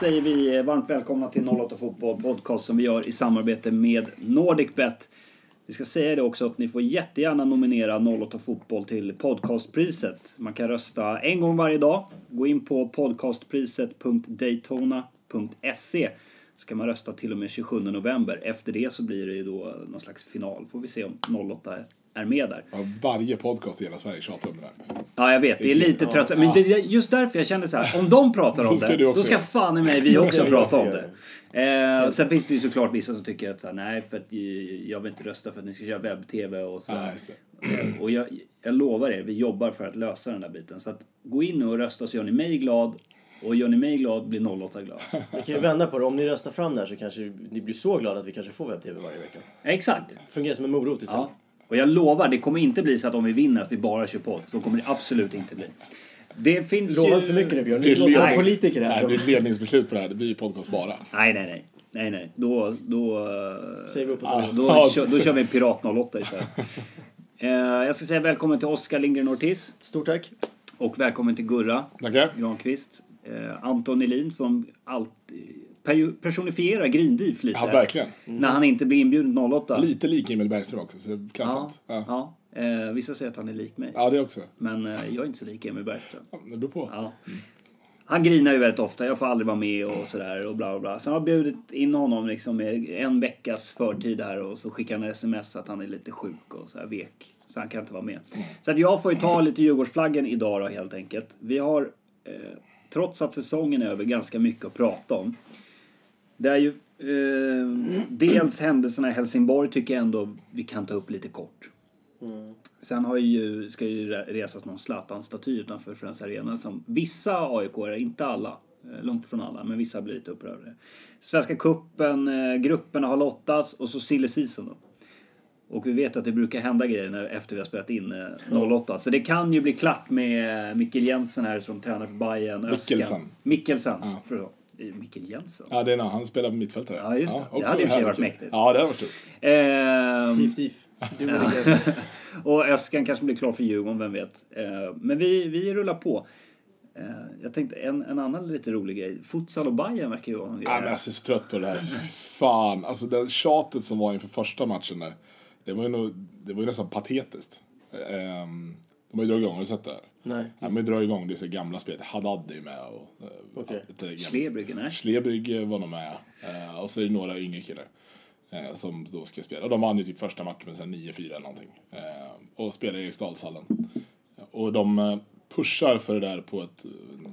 Säger vi varmt välkomna till 08 Fotboll podcast som vi gör i samarbete med NordicBet. Vi ska säga det också att ni får jättegärna nominera 08 Fotboll till podcastpriset. Man kan rösta en gång varje dag. Gå in på podcastpriset.daytona.se så kan man rösta till och med 27 november. Efter det så blir det ju då någon slags final. Får vi se om 08 är med där. Ja, varje podcast i hela Sverige tjatar om det där. Ja, jag vet. Det är lite trött. Men det är just därför jag känner så här. Om de pratar om det, då ska fan i mig vi också prata om det. Eh, sen finns det ju såklart vissa som tycker att så här, nej, för att jag vill inte rösta för att ni ska köra webb-tv och så. Ja. Eh, Och jag, jag lovar er, vi jobbar för att lösa den där biten. Så att gå in nu och rösta så gör ni mig glad. Och gör ni mig glad blir 08 glad. Vi kan ju vända på det. Om ni röstar fram det här så kanske ni blir så glada att vi kanske får webb-tv varje vecka. Exakt. Fungerar som en morot istället. Ja. Och jag lovar, det kommer inte bli så att om vi vinner att vi bara kör podd. Så kommer det absolut inte bli. Det finns Lova ju... inte för mycket nu Björn. Det låter som politiker här. Nej, det är ett ledningsbeslut på det här. Det blir ju podcast bara. Nej, nej, nej. Nej, nej. Då... Då, eh, Säger vi upp oss då, Ja. kör, då kör vi en Pirat 08 istället. Eh, jag ska säga välkommen till Oskar Lindgren Ortiz. Stort tack. Och välkommen till Gurra Tackar. Granqvist. Eh, Anton Elin som alltid personifierar Grindif lite. Ja, verkligen. När han inte blir inbjuden 08. Lite lik Emil Bergström också, så det är Ja, klädsamt. Ja. ja. Eh, vissa säger att han är lik mig. ja, det också. Men eh, jag är inte så lik Emil Bergström. Ja, det beror på. Ja. Han grinar ju väldigt ofta. Jag får aldrig vara med och sådär och bla bla bla. Sen har jag bjudit in honom liksom med en veckas förtid här och så skickar han sms att han är lite sjuk och så här vek. Så han kan inte vara med. Så att jag får ju ta lite Djurgårdsflaggen idag då helt enkelt. Vi har, eh, trots att säsongen är över, ganska mycket att prata om. Det är ju eh, dels händelserna i Helsingborg tycker jag ändå vi kan ta upp lite kort. Sen har ju, ska ju re- resas någon Zlatan-staty utanför Friends Arena som vissa aik inte alla, eh, långt ifrån alla, men vissa blir lite upprörda. Svenska cupen, eh, grupperna har lottats och så silly season då. Och vi vet att det brukar hända grejer när, efter vi har spelat in eh, 08. Så det kan ju bli klart med eh, Mikkel Jensen här som tränar för Bayern. Öskan. Mikkelsen. Mikkelsen. Ja. Det är Mikkel Jensen. Ja, det är när han spelar på mittfältare. Ja, just det. Det också hade härligt varit mäktigt. Ja, det hade varit kul. Ehm, diff. Du och Öskan kanske blir klar för Djurgården, vem vet. Eh, Men vi, vi rullar på. Eh, Jag tänkte en, en annan lite rolig grej. Futsal och Bayern verkar ju vara en grej. Ja, men jag är så trött på det här. Fan, alltså det tjatet som var inför första matchen där. Det var ju, nog, det var ju nästan patetiskt. Ehm, de har ju dragit igång, har du sett det här? Nej. Ja, men drar igång det så gamla spelet. Haddad är med och... eh, Okej. gamla- Slebryggen, nej? Schlebrygg var nog med. Eh, och så är det några yngre killar. Eh, som då ska spela. Och de vann ju typ första matchen med så här 9-4 eller någonting. Eh, och spelar i Eriksdalshallen. Och de eh, pushar för det där på ett eh,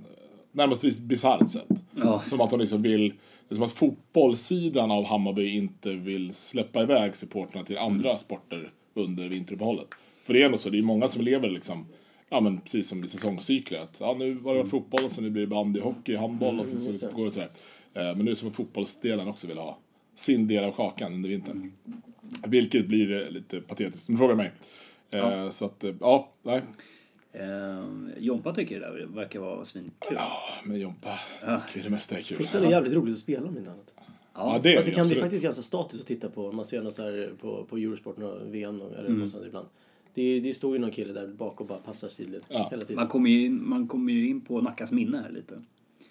närmast bisarrt sätt. Ja. Som att de liksom vill... Det är som att fotbollssidan av Hammarby inte vill släppa iväg supporterna till andra sporter under vinteruppehållet. För det är ändå så, det är många som lever liksom, ja men precis som i säsongscykler. Att, ja, nu var det fotboll och så nu blir det bandy, hockey, handboll och så, så just det. går det sådär. Eh, Men nu är det som att fotbollsdelen också vill ha sin del av kakan under vintern. Vilket blir eh, lite patetiskt, om du frågar mig. Eh, Så att, ja, nej. Eh, Jompa tycker det där verkar vara svinkul. Ja, men Jompa, tycker det mesta är kul. Futsal är jävligt roligt att spela om inte annat. Ja, det är Fast det kan bli absolut. faktiskt ganska statiskt att titta på. Man ser något så här på, på Eurosport, VM eller Mm. något sånt ibland. Det, det står ju någon kille där bak och bara passar sidled Ja. hela tiden. Man kommer ju in, man kommer ju in på Nackas minne här lite.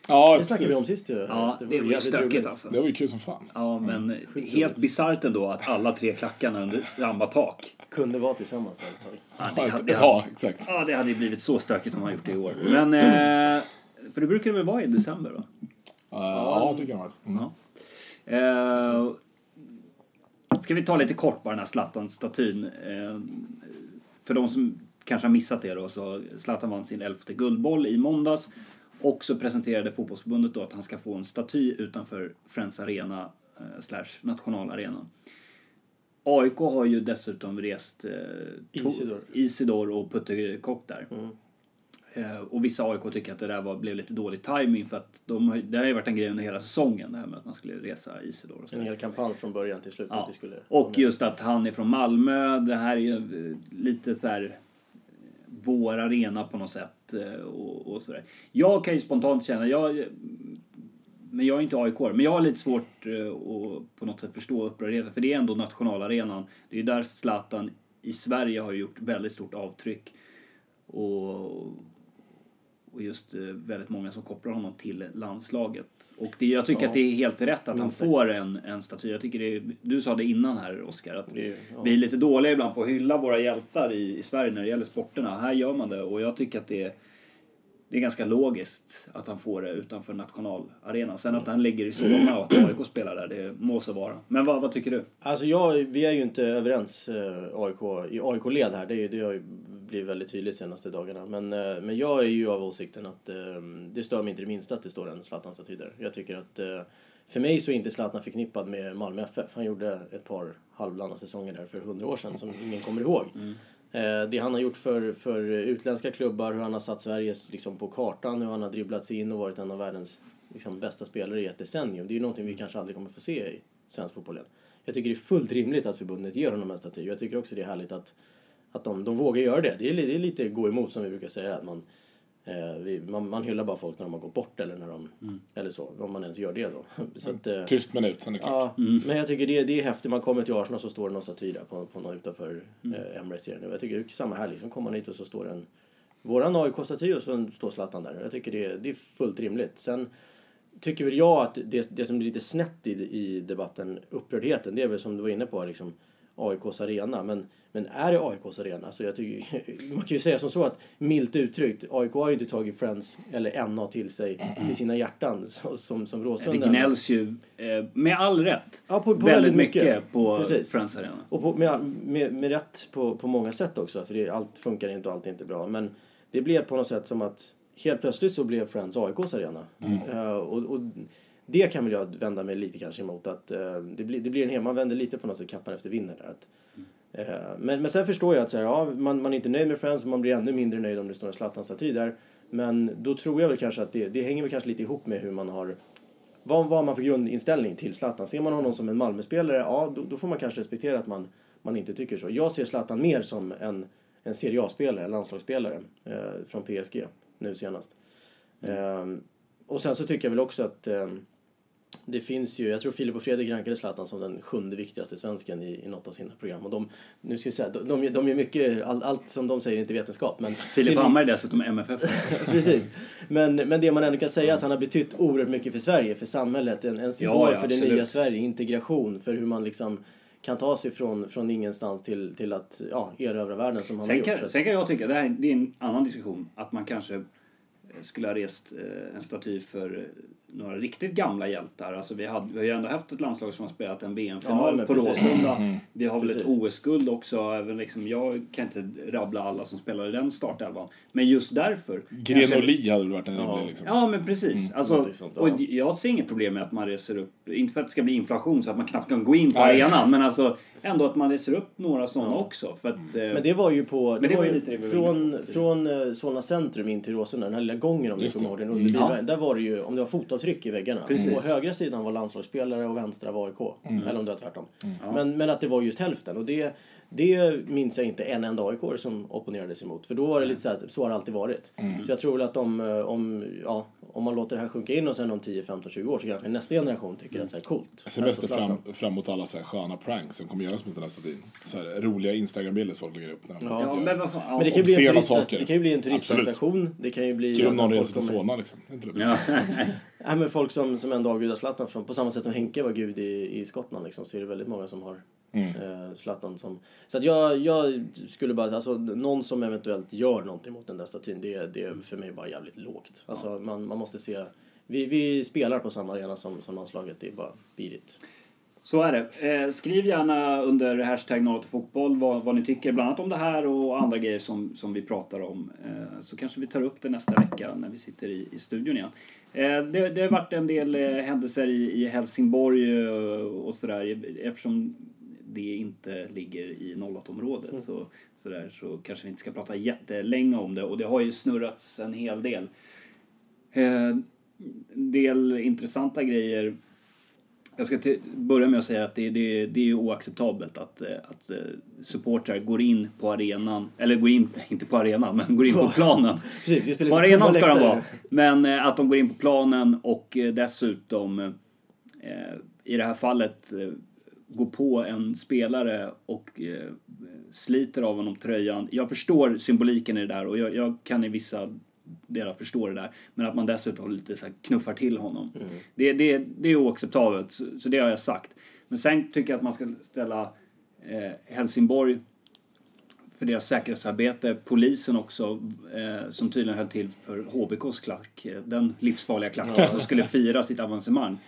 Ja, Det snackade vi om sist ju. Ja, det, var ju stökigt roligt. alltså. Det var ju kul som fan. Ja, men Sjukt helt bisarrt ändå att alla tre klackarna under samma tak. Kunde vara tillsammans där ett tag. Ja, det, ett, hade, ett tag, exakt. ja, det hade ju blivit så stökigt om man gjort det i år. Men, eh, för det brukar det väl vara i december va? Ja, det kan man. Mm. Ja. Eh, ska vi ta lite kort bara den här Zlatan-statyn. Eh, för de som kanske har missat det då så Zlatan vann sin elfte guldboll i måndags. Och så presenterade fotbollsförbundet då att han ska få en staty utanför Friends Arena eh, slash nationalarena. AIK har ju dessutom rest eh, Isidor. Isidor och Putte Kock där. Eh, och vissa AIK tycker att det där var, blev lite dålig timing för att de, har- det har ju varit en grej under hela säsongen det här med att man skulle resa Isidor och så. En hel kampanj från början till slut. Ja. skulle, Och just att han är från Malmö. Det här är ju eh, lite så här eh, vår arena på något sätt. eh, Och, och sådär. Jag kan ju spontant känna, jag, men jag är inte aik men jag har lite svårt eh, att på något sätt förstå upprördheten. För det är ändå nationalarenan. Det är ju där Zlatan i Sverige har gjort väldigt stort avtryck. Och, och just eh, väldigt många som kopplar honom till landslaget. Och det, jag tycker Ja. att det är helt rätt att han får en, en staty. Jag tycker det du sa det innan här Oskar, att Det ja. vi är lite dåliga ibland på att hylla våra hjältar i, i Sverige när det gäller sporterna. Här gör man det och jag tycker att det det är ganska logiskt att han får det utanför nationalarenan. Sen att han ligger i Solna och att AIK spelar där, det må så vara. Men vad, vad tycker du? Alltså jag, vi är ju inte överens eh, AIK, i AIK-led här. Det, är det har ju blivit väldigt tydligt de senaste dagarna. Men, eh, men jag är ju av åsikten att eh, det stör mig inte det minsta att det står en Zlatan-staty där. Jag tycker att för mig så är inte Zlatan förknippad med Malmö FF. Han gjorde ett par halvlana säsonger där för hundra år sedan som ingen kommer ihåg. Eh, Eh, det han har gjort för, för utländska klubbar, hur han har satt Sverige liksom på kartan, hur han har dribblat sig in och varit en av världens liksom, bästa spelare i ett decennium. Det är ju någonting vi kanske aldrig kommer få se i svensk fotboll igen. Jag tycker det är fullt rimligt att förbundet ger honom en staty. Jag tycker också det är härligt att, att de, de vågar göra det. Det är, det är lite gå emot som vi brukar säga. Att man, man, man hyllar bara folk när de har gått bort eller när de, eller så. Om man ens gör det då. så att, eh, Tyst minut, sen är det klart. Ja, men jag tycker det, det är häftigt. Man kommer till Arsenal så står det någon staty där på, på någon utanför eh, Emirates igen. Jag tycker det är samma här liksom. Kommer man hit och så står det en våran AIK-staty och så står Zlatan där. Jag tycker det, det är fullt rimligt. Sen tycker väl jag att det, det som blir lite snett i, i debatten, upprördheten, det är väl som du var inne på liksom AIKs arena. Men, men är det AIKs arena? Så jag tycker, man kan ju säga som så att milt uttryckt, AIK har ju inte tagit Friends eller NA till sig till sina hjärtan så, som, som Det Råsunda. gnälls ju, eh, med all rätt, Ja, på, på väldigt mycket, på Precis. Friends Arena. Och på, med, med, med rätt på, på många sätt också, för det, allt funkar inte och allt är inte bra. Men det blev på något sätt som att helt plötsligt så blev Friends AIKs arena. Eh, och, och det kan väl jag vända mig lite kanske emot. Att, eh, det, blir, det blir en hel, man vänder lite på något sätt kappan efter vinden där. Att, eh, men, men sen förstår jag att så här, ja, man, man är inte nöjd med Friends och man blir ännu mindre nöjd om det står en Zlatan-staty där. Men då tror jag väl kanske att det, det hänger väl kanske lite ihop med hur man har vad, vad man för grundinställning till Zlatan? Ser man honom som en Malmöspelare, ja då, då får man kanske respektera att man, man inte tycker så. Jag ser Zlatan mer som en, en Serie A-spelare, landslagsspelare eh, från PSG nu senast. Ehm, och sen så tycker jag väl också att ehm, det finns ju, jag tror Filip och Fredrik rankade Zlatan som den sjunde viktigaste svensken i, i något av sina program. Och de, nu ska jag säga, de, de, de är mycket, all, allt som de säger är inte vetenskap. Men Filip Hammar är dessutom MFF. Precis. Men, men det man ändå kan säga är att han har betytt oerhört mycket för Sverige, för samhället. En, en symbol Ja, ja, för det absolut. nya Sverige, integration, för hur man liksom kan ta sig från, från ingenstans till, till att ja, erövra världen som han har Sen. Så kan, sen kan jag tycka, det, här, det är en annan diskussion, att man kanske skulle ha rest eh, en staty för några riktigt gamla hjältar. Alltså vi, hade, vi har ju ändå haft ett landslag som har spelat en Ja, VM-final men på. Råsunda. Vi har väl ett. OS-guld också. Även liksom, jag kan inte rabbla alla som spelar i den startelvan. Men just därför. kanske- Grenoli hade väl varit en Ja. rimlig liksom. Ja, men precis. alltså, sånt, ja. och jag ser inget problem med att man reser upp, inte för att det ska bli inflation så att man knappt kan gå in på Nej. arenan, men alltså ändå att man reser upp några sådana också. För att, eh, Men det var ju på, det det var ju lite från, från eh, Solna centrum in till Råsunda, den här lilla gången om ni kommer det. ihåg den under Mm. Där var det ju, om det var fotavtryck i väggarna. Precis. På högra sidan var landslagsspelare och vänstra var AIK. Mm. Eller om det var tvärtom. Men, men att det var just hälften. Och det, det minns jag inte en enda AIK som opponerade sig emot. För då var det lite så här, så har det alltid varit. Mm. Så jag tror väl att om, eh, om, ja, om man låter det här sjunka in och sen om 10, 15, 20 år så kanske nästa generation tycker att det är så här coolt. Jag ser mest Zlatan. fram, fram emot alla så här sköna pranks som kommer göras mot den här statyn. Så här roliga Instagram-bilder som folk lägger upp. När Ja, ja, men det kan ju bli en, turist, saker. det kan ju bli en Absolut. turistsensation. Det kan ju bli... Kul om någon folk reser till Solna liksom. Inte det. Ja. Nej, men folk som, som ändå avgudar Zlatan från, på samma sätt som Henke var gud i, i Skottland liksom, så är det väldigt många som har eh, Zlatan som... Så att jag, jag skulle bara säga, alltså någon som eventuellt gör någonting mot den där statyn, det, det är för mig bara jävligt lågt. Alltså man, man måste se... Vi, vi spelar på samma arena som, som landslaget, det är bara birigt. Så är det. Eh, skriv gärna under hashtag 0 till fotboll vad, vad ni tycker bland annat om det här och andra grejer som, som vi pratar om. Eh, så kanske vi tar upp det nästa vecka när vi sitter i, i studion igen. Eh, det, det har varit en del eh, händelser i, i Helsingborg eh, och sådär eftersom det inte ligger i 08-området så, så, där, så kanske vi inte ska prata jättelänge om det. Och det har ju snurrats en hel del. Eh, del intressanta grejer. Jag ska till, börja med att säga att det, det, det är oacceptabelt att, eh, att eh, supportrar går in på arenan, eller går in, inte på arenan, men går in på planen. Precis, På arenan ska de vara. Men eh, att de går in på planen och dessutom i det här fallet går på en spelare och eh, sliter av honom tröjan. Jag förstår symboliken i det där och jag, jag kan i vissa delar förstår det där. Men att man dessutom lite så knuffar till honom. Det, det, det är oacceptabelt, så, så det har jag sagt. Men sen tycker jag att man ska ställa eh, Helsingborg för deras säkerhetsarbete. Polisen också, eh, som tydligen höll till för HBKs klack. eh, Den livsfarliga klacken som skulle fira sitt avancemang.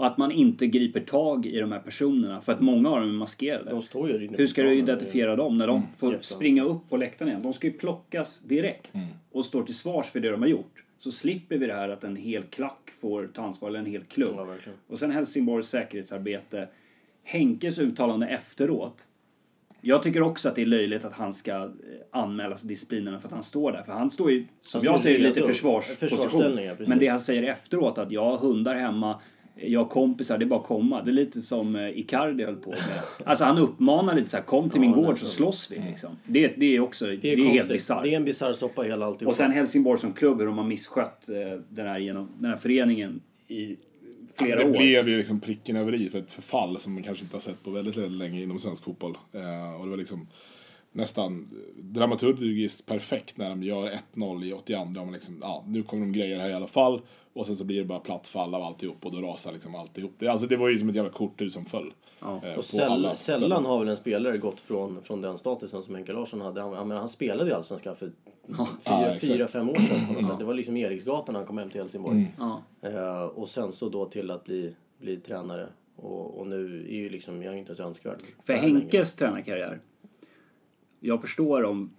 Och att man inte griper tag i de här personerna, för att många av dem är maskerade. De står ju Hur ska du identifiera dem när de får Jättekonstigt. springa upp på läktaren igen? De ska ju plockas direkt Mm. och står till svars för det de har gjort. Så slipper vi det här att en hel klack får ta ansvar, eller en hel klubb. Ja, och sen Helsingborgs säkerhetsarbete. Henkes uttalande efteråt. Jag tycker också att det är löjligt att han ska eh, anmälas disciplinerna för att han står där. För han står ju, som står jag säger, redo. lite försvarsposition. Men det han säger efteråt, att jag har hundar hemma, jag har kompisar, det är bara att komma. Det är lite som eh, Icardi höll på med. Alltså han uppmanar lite så här, kom till min Ja, gård så slåss vi liksom. Det, det är också, det Det är, är, helt bisarrt. Det är en bisarr soppa hela alltihop. Och sen Helsingborg som klubb, hur de har misskött eh, den här, genom, den här föreningen i flera det år. blev ju liksom pricken över i för ett förfall som man kanske inte har sett på väldigt, väldigt länge inom svensk fotboll. Eh, och det var liksom nästan dramaturgiskt perfekt när de gör 1-0 i 82 och man liksom, ja, nu kommer de grejer här i alla fall. Och sen så blir det bara platt fall av alltihop och då rasar liksom alltihop. Det, alltså det var ju som ett jävla korthus som föll. Ja. eh, Och på säll, sällan har väl en spelare gått från, från den statusen som Henke Larsson hade. Han, menar, han spelade ju Allsvenskan för Ja, fyra, exakt. fyra, fem år sedan. På något sätt. Det var liksom Eriksgatan när han kom hem till Helsingborg. Ja. Eh, och sen så då till att bli, bli tränare. Och, och nu är ju liksom, jag är inte ens önskvärd. För. Henkes tränarkarriär. Jag förstår om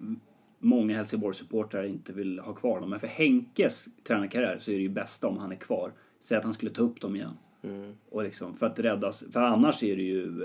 många Helsingborgs-supportrar inte vill ha kvar dem. Men för Henkes tränarkarriär så är det ju bästa om han är kvar. Säg att han skulle ta upp dem igen. Mm. Och liksom, för att räddas. För annars är det ju...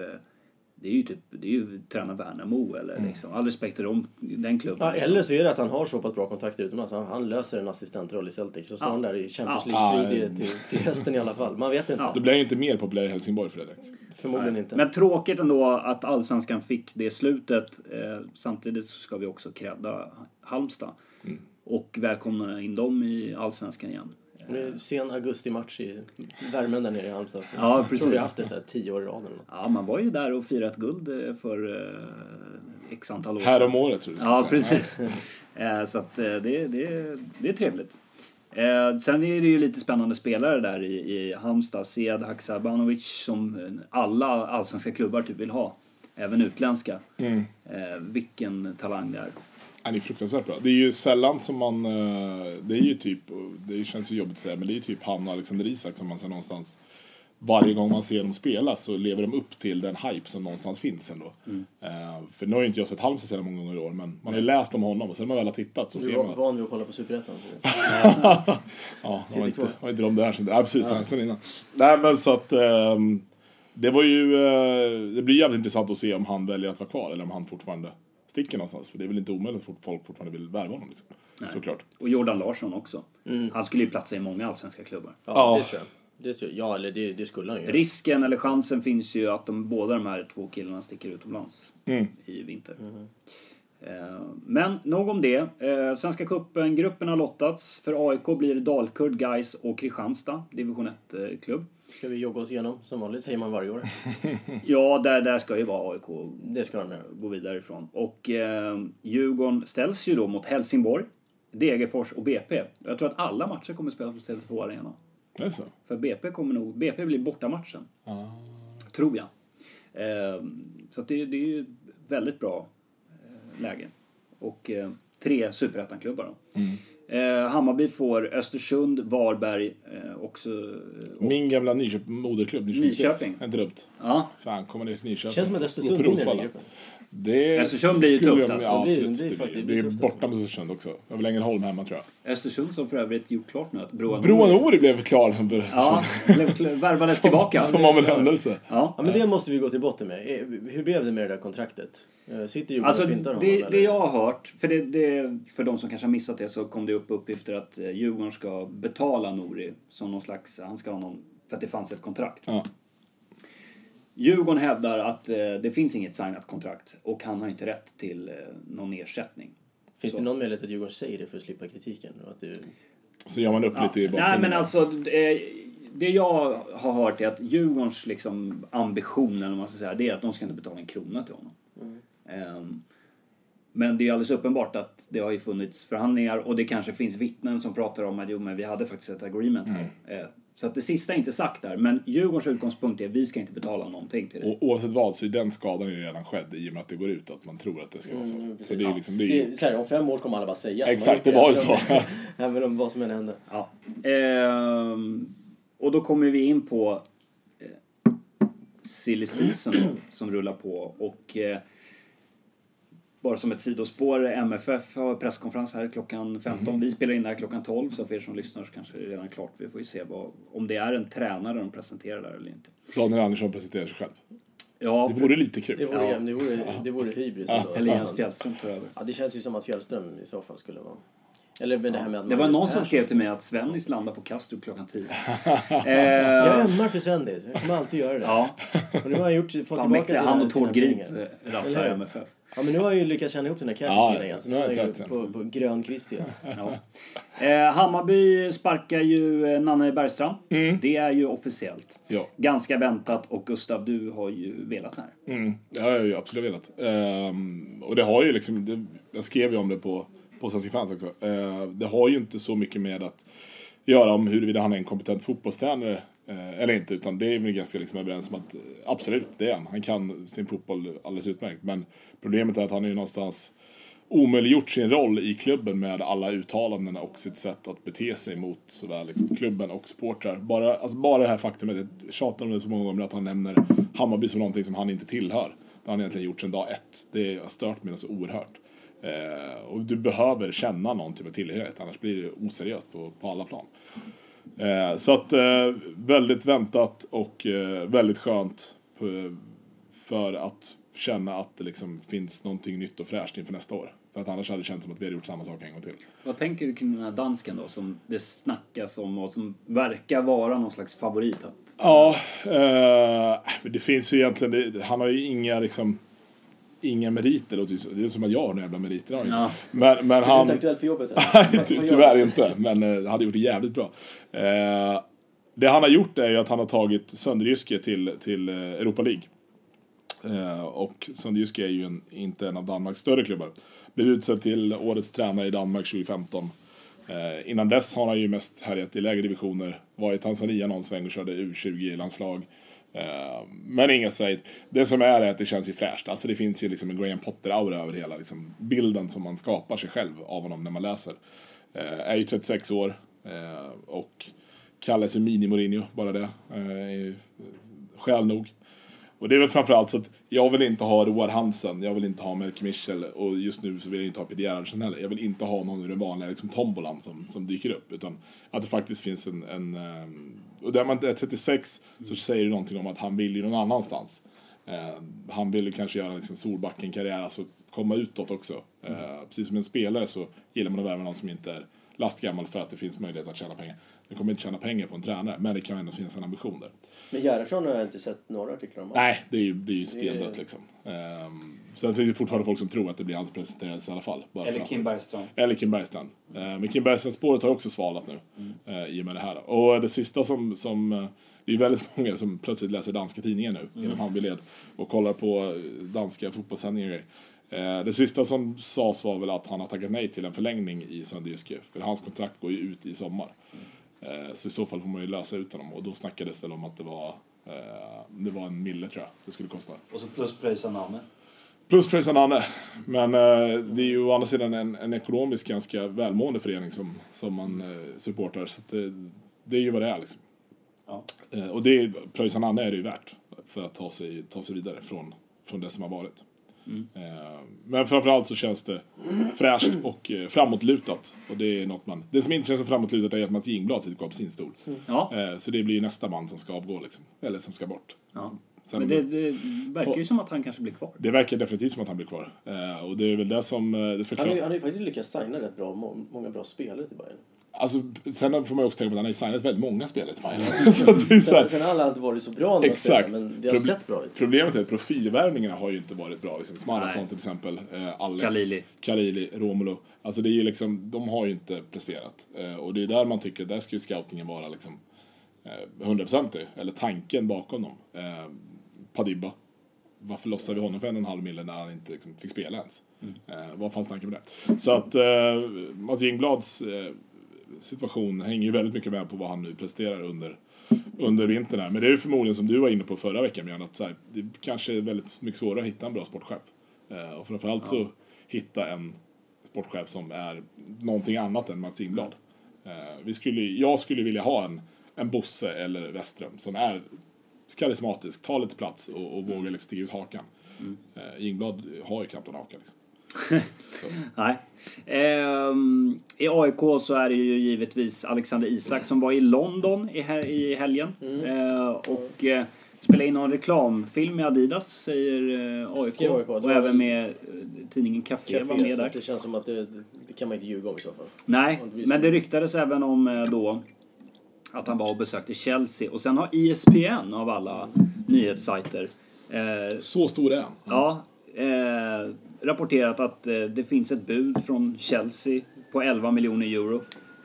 Det är ju typ, det är ju träna Värnamo eller liksom. All respekt till dem, den klubben. Ja, liksom. eller så är det att han har så pass bra kontakter utomlands. Han, han löser en assistentroll i Celtic. Så står Ja. han där i Champions Ja. League-strid Ja. till, till hösten i alla fall. Man vet inte. Ja. Då blir ju inte mer populär i Helsingborg för det direkt. Förmodligen inte. Men tråkigt ändå att Allsvenskan fick det slutet. Eh, samtidigt så ska vi också credda Halmstad. Mm. Och välkomna in dem i Allsvenskan igen. Det är sen augusti-match i värmen där nere i Halmstad. Ja, Jag tror vi precis. haft det så här tio år i rad eller något. Ja, man var ju där och firat guld eh, för eh, x antal år Här om året tror jag du Ja, precis. Eh, så att eh, det, det, det är trevligt. Eh, sen är det ju lite spännande spelare där i, i Halmstad. Sead Haksabanovic som eh, alla allsvenska klubbar typ vill ha. Även utländska. Mm. Eh, vilken talang det är. Han är fruktansvärt bra. Det är ju sällan som man... eh, Det är ju typ, det känns ju jobbigt att säga, men det är ju typ han och Alexander Isak som man ser någonstans... Varje gång man ser dem spela så lever de upp till den hype som någonstans finns ändå. Eh, för nu har ju inte jag sett Halmstad så många gånger i år, men man har ju läst om honom och sen när man väl har tittat så Du ser är man att... van vid att kolla på Superettan. Ja, Sitter var inte, var inte de där sen. Ja, precis. Sen innan. Nej, men så att... ehm, det var ju... eh, det blir jävligt intressant att se om han väljer att vara kvar eller om han fortfarande sticker någonstans. För det är väl inte omöjligt att folk fortfarande vill värva honom. Liksom. Såklart. Och Jordan Larsson också. Mm. Han skulle ju platsa i många allsvenska klubbar. Ja, Ja. det tror jag. Det tror jag. Ja, eller det, det skulle han ju. Risken eller chansen finns ju att de, båda de här två killarna sticker utomlands Mm. i vinter. Eh, Men nog om det. Eh, Svenska cupen, gruppen har lottats. För AIK blir det Dalkurd, Gais och Kristianstad, division 1-klubb. Ska vi jogga oss igenom som vanligt, säger man varje år. Ja, där, där ska ju vara AIK Det ska de gå vidare ifrån. Och eh, Djurgården ställs ju då mot Helsingborg, Degerfors och BP. Jag tror att alla matcher kommer spelas på Tele2 Arena. Det är så. För BP kommer nog, BP blir bortamatchen. Tror jag. Eh, så att det, det är ju väldigt bra eh, läge. Och eh, tre superettan-klubbar då. Eh, Hammarby får Östersund, Varberg eh, också. eh, och, Min gamla Nyköping, moderklubb, Nyköping. Nyköping. Är Inte dumt. ja, Fan, kommer ner till Nyköping. Känns som att Östersund vinner gruppen. Det Östersund blir ju tufft, jag- alltså. Ja, Det absolut. det Det det är borta mot Östersund också. Jag vill Ängelholm hemma tror jag. Östersund som för övrigt gjort klart nu att Broa Broa Nori blev klar för Östersund. Ja, blev värvades tillbaka. Som av en händelse. Ja. Ja, men det måste vi gå till botten med. Eh, Hur blev det med det där kontraktet? Eh, Sitter Djurgården Alltså och pyntar honom? det, eller? det jag har hört, för, det, det, för de som kanske har missat det så kom det upp uppgifter att eh, Djurgården ska betala Nori som någon slags, han ska ha någon, för att det fanns ett kontrakt. Ja. Djurgården hävdar att eh, det finns inget signat kontrakt och han har inte rätt till eh, någon ersättning. Finns Så. det någon möjlighet att Djurgården säger det för att slippa kritiken? Och Att det... Så gör man upp Ja. lite i Nej bakgrunden. men alltså, eh, det jag har hört är att Djurgårdens liksom, ambition, eller man ska säga, det är att de ska inte betala en krona till honom. Ehm, Men det är alldeles uppenbart att det har ju funnits förhandlingar och det kanske finns vittnen som pratar om att jo men vi hade faktiskt ett agreement här. Mm. Så att det sista är inte sagt där. Men Djurgårdens utgångspunkt är att vi ska inte betala någonting till det. Och oavsett vad så är den skadan ju redan skedd i och med att det går ut att man tror att det ska vara så. så det är liksom, det är Det är, så här, om fem år kommer alla bara säga Exakt, det var ju så. Även om vad som än hände. Ja. Ehm, och då kommer vi in på eh, silly season som rullar på. Och eh, bara som ett sidospår, MFF har presskonferens här klockan 15. Vi spelar in det här klockan 12 så för er som lyssnar så kanske det är redan klart. Vi får ju se vad, om det är en tränare de presenterar där eller inte. Daniel Andersson presenterar sig själv. Ja, Det vore lite kul. Det vore, Ja. det vore, det vore hybris. ändå. eller Jens Fjällström tar över. Ja, det känns ju som att Fjällström i så fall skulle vara... Eller med det här med Det var någon som skrev till mig att Svennis landar på Kastrup klockan 10. Jag eh, ömmar för Svennis. Jag kommer alltid göra det. ja, Och nu har han gjort, fått fan tillbaka mäktiga. Han och Tord Grip eh, rattar? MFF. Ja, men nu har han ju lyckats tjäna ihop den här cashen Ja, igen. Så nu är jag på, på grön kvist igen. Ja. Eh, Hammarby sparkar ju eh, Nanne Bergstrand. Det är ju officiellt. Ja. Ganska väntat och Gustav, du har ju velat det här. Mm, det har jag ju absolut velat. Ehm, och det har ju liksom, det, jag skrev ju om det på, på Svenska fans också. Ehm, det har ju inte så mycket med att göra om huruvida han är en kompetent fotbollstränare Eh, eller inte. Utan det är vi ganska liksom överens om att eh, absolut, det är han. Han kan sin fotboll alldeles utmärkt. Men problemet är att han är ju någonstans omöjliggjort sin roll i klubben med alla uttalanden och sitt sätt att bete sig mot såväl liksom klubben och supportrar. Bara, alltså bara det här faktumet, jag tjatar om det så många gånger, att han nämner Hammarby som någonting som han inte tillhör. Det har han egentligen gjort sedan dag ett. Det har stört mig så oerhört. Eh, och du behöver känna någon typ av tillhörighet, annars blir det oseriöst på, på alla plan. Eh, så att eh, väldigt väntat och eh, väldigt skönt eh, för att känna att det liksom finns någonting nytt och fräscht inför nästa år. För att annars hade det känts som att vi hade gjort samma sak en gång till. Vad tänker du kring den här dansken då som det snackas om och som verkar vara någon slags favorit? Att... Ja, eh, det finns ju egentligen, det, han har ju inga liksom Inga meriter, det är som att jag har några jävla meriter. jag. Ja. Men, men Han... Är han... inte aktuell för jobbet? Nej, ty, tyvärr han? inte. Men eh, hade gjort det jävligt bra. Eh, det han har gjort är ju att han har tagit Sönderjyske till, till eh, Europa League. Eh, och Sönderjyske är ju en, inte en av Danmarks större klubbar. Blev utsedd till årets tränare i Danmark 2015. Eh, innan dess har han ju mest härjat i lägre divisioner. Var i Tanzania någon sväng och körde U20-landslag. Eh, men inga säg. Det som är är att det känns ju fräscht. Alltså det finns ju liksom en Graham Potter-aura över hela liksom, bilden som man skapar sig själv av honom när man läser. Eh, är ju 36 år eh, och kallar sig Mini-Mourinho, bara det. Eh, eh, skäl nog. Och det är väl framförallt så att jag vill inte ha Roar Hansen, jag vill inte ha Melker Michel och just nu så vill jag inte ha Peter Gerhardsen heller. Jag vill inte ha någon ur den vanliga liksom, tombolan som, som dyker upp. Utan att det faktiskt finns en... en ehm, och där man är 36 så säger det någonting om att han vill ju någon annanstans. Eh, han vill kanske göra liksom Solbacken-karriär, alltså komma utåt också. Eh, precis som en spelare så gillar man att värva någon som inte är lastgammal för att det finns möjlighet att tjäna pengar. Det kommer inte tjäna pengar på en tränare, men det kan ändå finnas en ambition där. Men Gerhardsson har jag inte sett några artiklar om. Nej, det är ju, det är ju stendött liksom. Um, sen finns det fortfarande folk som tror att det blir han som presenteras i alla fall. Bara Eller Kim Bergstrand. Eller Kim Bergstrand. Eh, men Kim Bergstrand-spåret har också svalnat nu eh, i och med det här. Och det sista som, som eh, det är ju väldigt många som plötsligt läser danska tidningar nu inom Hammarbyled och kollar på eh, danska fotbollssändningar. och grejer. Eh, det sista som sades var väl att han har tackat nej till en förlängning i Sönderjyske. För hans kontrakt går ju ut i sommar. Eh, så i så fall får man ju lösa ut honom. Och då snackades det om att det var, eh, det var en mille tror jag det skulle kosta. Och så plus pröjsa namnet. Plus pröjsa Nanne. Men eh, det är ju å andra sidan en, en ekonomiskt ganska välmående förening som, som man eh, supportar. Så det, det är ju vad det är liksom. Ja. Eh, och det pröjsa Nanne är det ju värt för att ta sig, ta sig vidare från, från det som har varit. Eh, men framförallt så känns det fräscht och eh, framåtlutat. Och det är något man... Det som inte känns så framåtlutat är att Mats Jingblad sitter kvar på sin stol. Ja. Eh, så det blir ju nästa man som ska avgå liksom. Eller som ska bort. ja. Sen, Men det, det verkar ju som att han kanske blir kvar. det verkar definitivt som att han blir kvar. Och det är väl det som... Det Han har, förklarar... ju, han har ju faktiskt lyckats signa rätt bra, må- många bra spelare till Bayern. Alltså, sen får man också tänka på att han har ju signat väldigt många spelare till Bayern. så att det är så Sen, här, sen har alla inte varit så bra de Exakt. spelar, men det har Proble- sett bra ut. Problemet är att profilvärvningarna har ju inte varit bra. Liksom. Smarason till exempel, eh, Alex, Khalili. Khalili, Romulo. Alltså det är ju liksom, de har ju inte presterat. Eh, och det är där man tycker, där ska ju scoutingen vara liksom eh, hundraprocentig. eller tanken bakom dem. Eh, Padibba. varför lossar vi honom för en och en halv mille när han inte liksom, fick spela ens? Eh, vad fanns tanken med det? Så att eh, Mats Jingblads eh, situation hänger ju väldigt mycket med på vad han nu presterar under, under vintern här. Men det är ju förmodligen som du var inne på förra veckan Björn, att så här, det kanske är väldigt mycket svårare att hitta en bra sportchef. Eh, och framförallt så hitta en sportchef som är någonting annat än Mats Jingbload. Eh, vi skulle, jag skulle vilja ha en, en Bosse eller Westström som är karismatisk, tar lite plats och, och vågar liksom sticka ut hakan. Eh, Jingbload har ju knappt en haka. Liksom. Nej. Ehm, I AIK så är det ju givetvis Alexander Isak som var i London i, hel- i helgen. Eh, och eh, spelade in någon reklamfilm med Adidas, säger eh, AIK. AIK, och även med eh, tidningen Café var med där. Det känns som att det, det kan man inte ljuga om i så fall. Nej, det men det ryktades även om eh, då att han var och besökte Chelsea. Och sen har E ESPN av alla nyhetssajter eh, Så stor är han. ja, eh, rapporterat att eh, det finns ett bud från Chelsea på 11 miljoner euro.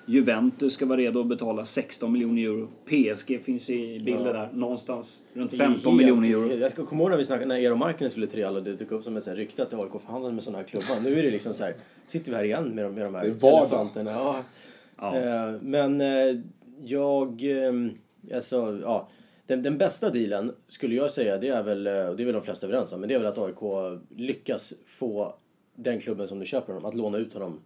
Juventus ska vara redo att betala 16 miljoner euro. PSG finns i bilden Ja. där någonstans runt Det är 15 helt- miljoner euro. Jag ska komma ihåg när vi snackade när Eero Markkinen skulle till Real och det dök upp som ett rykte att AIK förhandlade med sådana här klubbar. Nu är det liksom så här, sitter vi här igen med de, med de här elefanterna. Ja. Ja. Eh, men eh, jag, eh, alltså, ja. Den, den bästa dealen skulle jag säga, det är väl, eh, och det är väl de flesta överens om, men det är väl att AIK lyckas få den klubben som nu köper honom att låna ut honom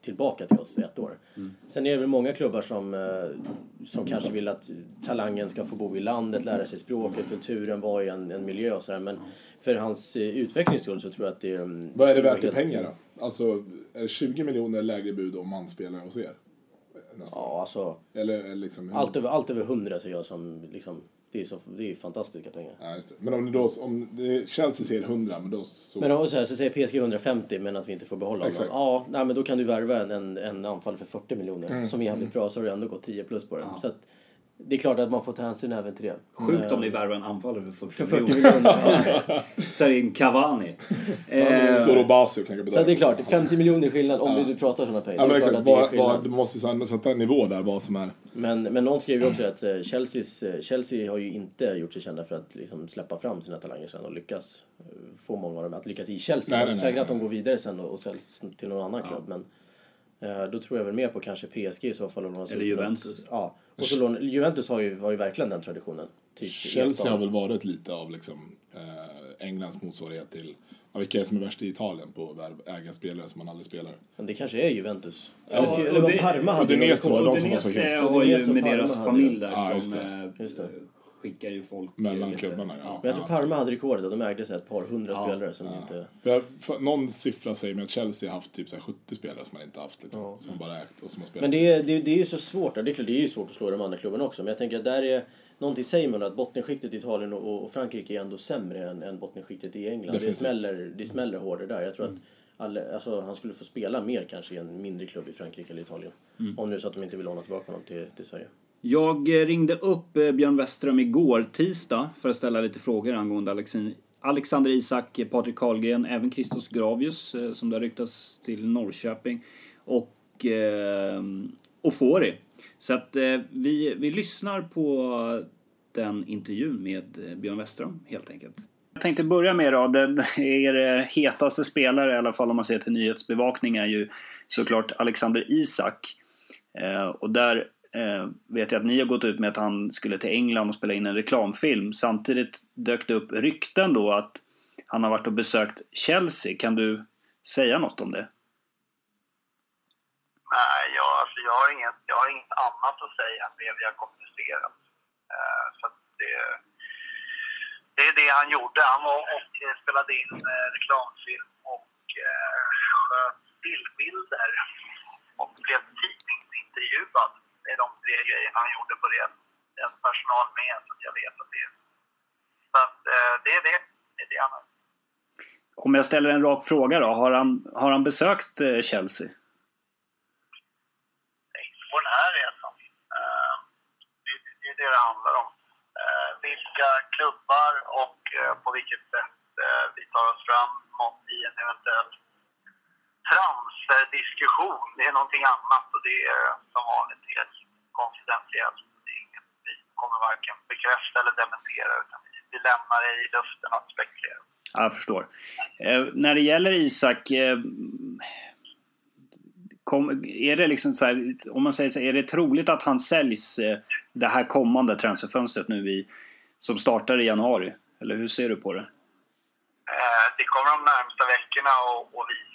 tillbaka till oss i ett år. Sen är det väl många klubbar som, eh, som kanske vill att talangen ska få bo i landet, lära sig språket, kulturen, vara i en, en miljö och sådär. Men för hans eh, utvecklings skull så tror jag att det... mm, Vad är det värt i pengar då? Alltså, är det 20 miljoner lägre bud om man spelar hos er? Nästan. Ja, alltså Eller, eller liksom... allt över, allt över 100 ser jag som liksom, det är, så, det är fantastiska pengar. Ja, just det. Men om, det då, om det, Chelsea säger 100, men då så... Men då så, här, så säger PSG 150 men att vi inte får behålla honom. Ja, nej, men då kan du värva en, en, en anfall för 40 miljoner Mm. som är jävligt bra så har du ändå gått 10 plus på det. Så att, det är klart att man får ta hänsyn även till det. Sjukt om ni Eh, värvar en anfallare för 40, för 40 miljoner. Tar in Cavani. Ja, Eh, Står och Basio kanske så det är klart, 50 miljoner skillnad om vi nu pratar sådana pengar. Ja, men exakt. du måste sätta en nivå där, vad som är... Men, men någon skrev ju också att eh, Chelseas, eh, Chelsea har ju inte gjort sig kända för att liksom släppa fram sina talanger sen och lyckas eh, få många av dem att lyckas i Chelsea. Nej, Nej, nej, Säkert att de går vidare sen och, och säljs till någon annan klubb. Men eh, då tror jag väl mer på kanske PSG i så fall. Och Eller Juventus. Ja. Och så lån, Juventus har ju, har ju verkligen den traditionen. Typ Chelsea har väl varit lite av liksom, eh, Englands motsvarighet till... Ja, vilka är som är värst i Italien på att äga spelare som man aldrig spelar? Men det kanske är Juventus. Ja, eller, och eller det- Parma hade Udinese ju- var de som var så Udinese hets. har ju Udinese med deras familj där Ja, just som det. eh, Just det. Skickar ju folk Mellan lite- klubbarna, ja. Men jag tror ja, Parma hade rekordet. De ägde så här ett par hundra Ja. spelare som inte... För jag, för någon siffra säger mig att Chelsea har haft typ så här 70 spelare som man inte haft. Liksom, Ja. Som man bara ägt och som har spelat. Men det är, det, det är ju så svårt. Det är klart, det är ju svårt att slå de andra klubbarna också. Men jag tänker att där är... Någonting säger man att bottenskiktet i Italien och, och Frankrike är ändå sämre än, än bottenskiktet i England. Det smäller, det smäller hårdare där. Jag tror att alla, alltså, han skulle få spela mer kanske i en mindre klubb i Frankrike eller Italien. Om nu så att de inte vill låna tillbaka honom till, till Sverige. Jag eh, ringde upp eh, Björn Westström igår, tisdag, för att ställa lite frågor angående Alexander Isak, eh, Patrik Karlgren, även Christos Gravius som det har ryktats till Norrköping och eh, Ofori. Så att eh, vi, vi lyssnar på den intervjun med Björn Westström helt enkelt. Jag tänkte börja med då, den er hetaste spelare i alla fall om man ser till nyhetsbevakning är ju såklart Alexander Isak. Eh, och där eh, vet jag att ni har gått ut med att han skulle till England och spela in en reklamfilm. Samtidigt dök det upp rykten då att han har varit och besökt Chelsea. Kan du säga något om det? Nej, jag, alltså, jag, har inget, jag har inget annat att säga än det vi har kommunicerat. Eh, så att det, det är det han gjorde. Han var och spelade in eh, reklamfilm och eh, sköt stillbilder och blev tidningsintervjuad. Det är de tre grejerna han gjorde på det. Den personal med, så att jag vet att det är... Så att eh, det är det. Det är det han har. Om jag ställer en rak fråga då. Har han, har han besökt eh, Chelsea? inte på den här resan. Det det är det det handlar om. Eh, Vilka klubbar och på vilket sätt vi tar oss framåt i en eventuell transferdiskussion. Det är någonting annat och det är som vanligt helt konfidentiellt. Vi kommer varken bekräfta eller dementera utan vi lämnar det i luften att spekulera. Ja, jag förstår. Eh, när det gäller Isak, eh, kom, är det liksom så här, om man säger så, är det troligt att han säljs eh, det här kommande transferfönstret nu i, som startar i januari? Eller hur ser du på det? Eh, det kommer de närmsta veckorna att visa.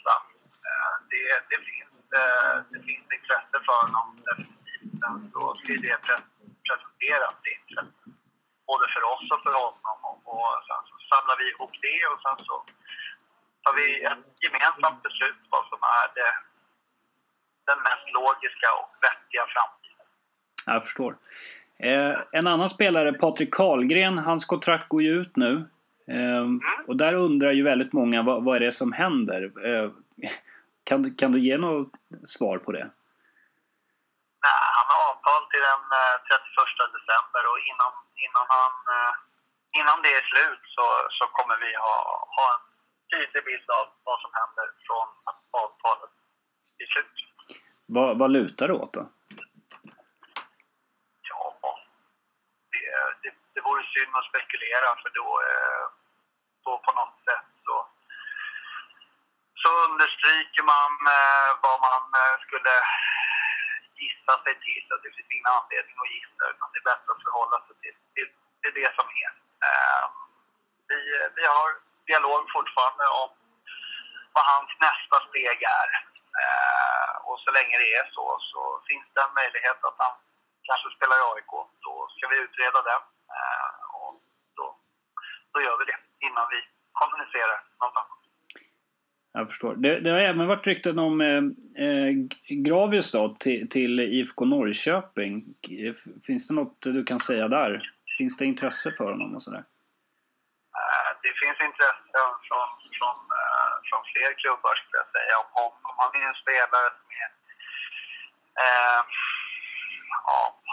Det, det, finns, eh, det finns intresse för honom definitivt. Sen så ska ju det pre- presenteras det intresset. Både för oss och för honom. Och, och sen så samlar vi ihop det och sen så tar vi ett gemensamt beslut vad som är det, den mest logiska och vettiga framtiden. Ja, Jag förstår. Eh, en annan spelare, Patrik Karlgren, hans kontrakt går ju ut nu. Eh, och där undrar ju väldigt många vad, vad är det som händer? Eh, kan, du- kan du ge något svar på det? Nej, han har avtal till den eh, 31 december och innan, innan, han, eh, innan det är slut så, så kommer vi ha, ha en tydlig bild av vad som händer från att avtalet är slut. Vad, vad lutar det åt då? Ja, det, det, det vore synd att spekulera för då, eh, då på något sätt så, understryker man eh, vad man eh, skulle gissa sig till. Att det finns ingen anledning att gissa utan det är bättre att förhålla sig till, till, till det som är. Eh, vi, vi har dialog fortfarande om vad hans nästa steg är. Eh, och så länge det är så, så finns det en möjlighet att han kanske spelar i AIK. Då ska vi utreda det. Eh, och då, då gör vi det innan vi kommunicerar något annat. Jag förstår. Det, det har även varit rykten om eh, eh Gravius då, till, till IFK Norrköping. Finns det något du kan säga där? Finns det intresse för honom och sådär? Eh, det finns intresse från, från, eh, från fler klubbar skulle jag säga om honom. Han är en spelare som är, eh,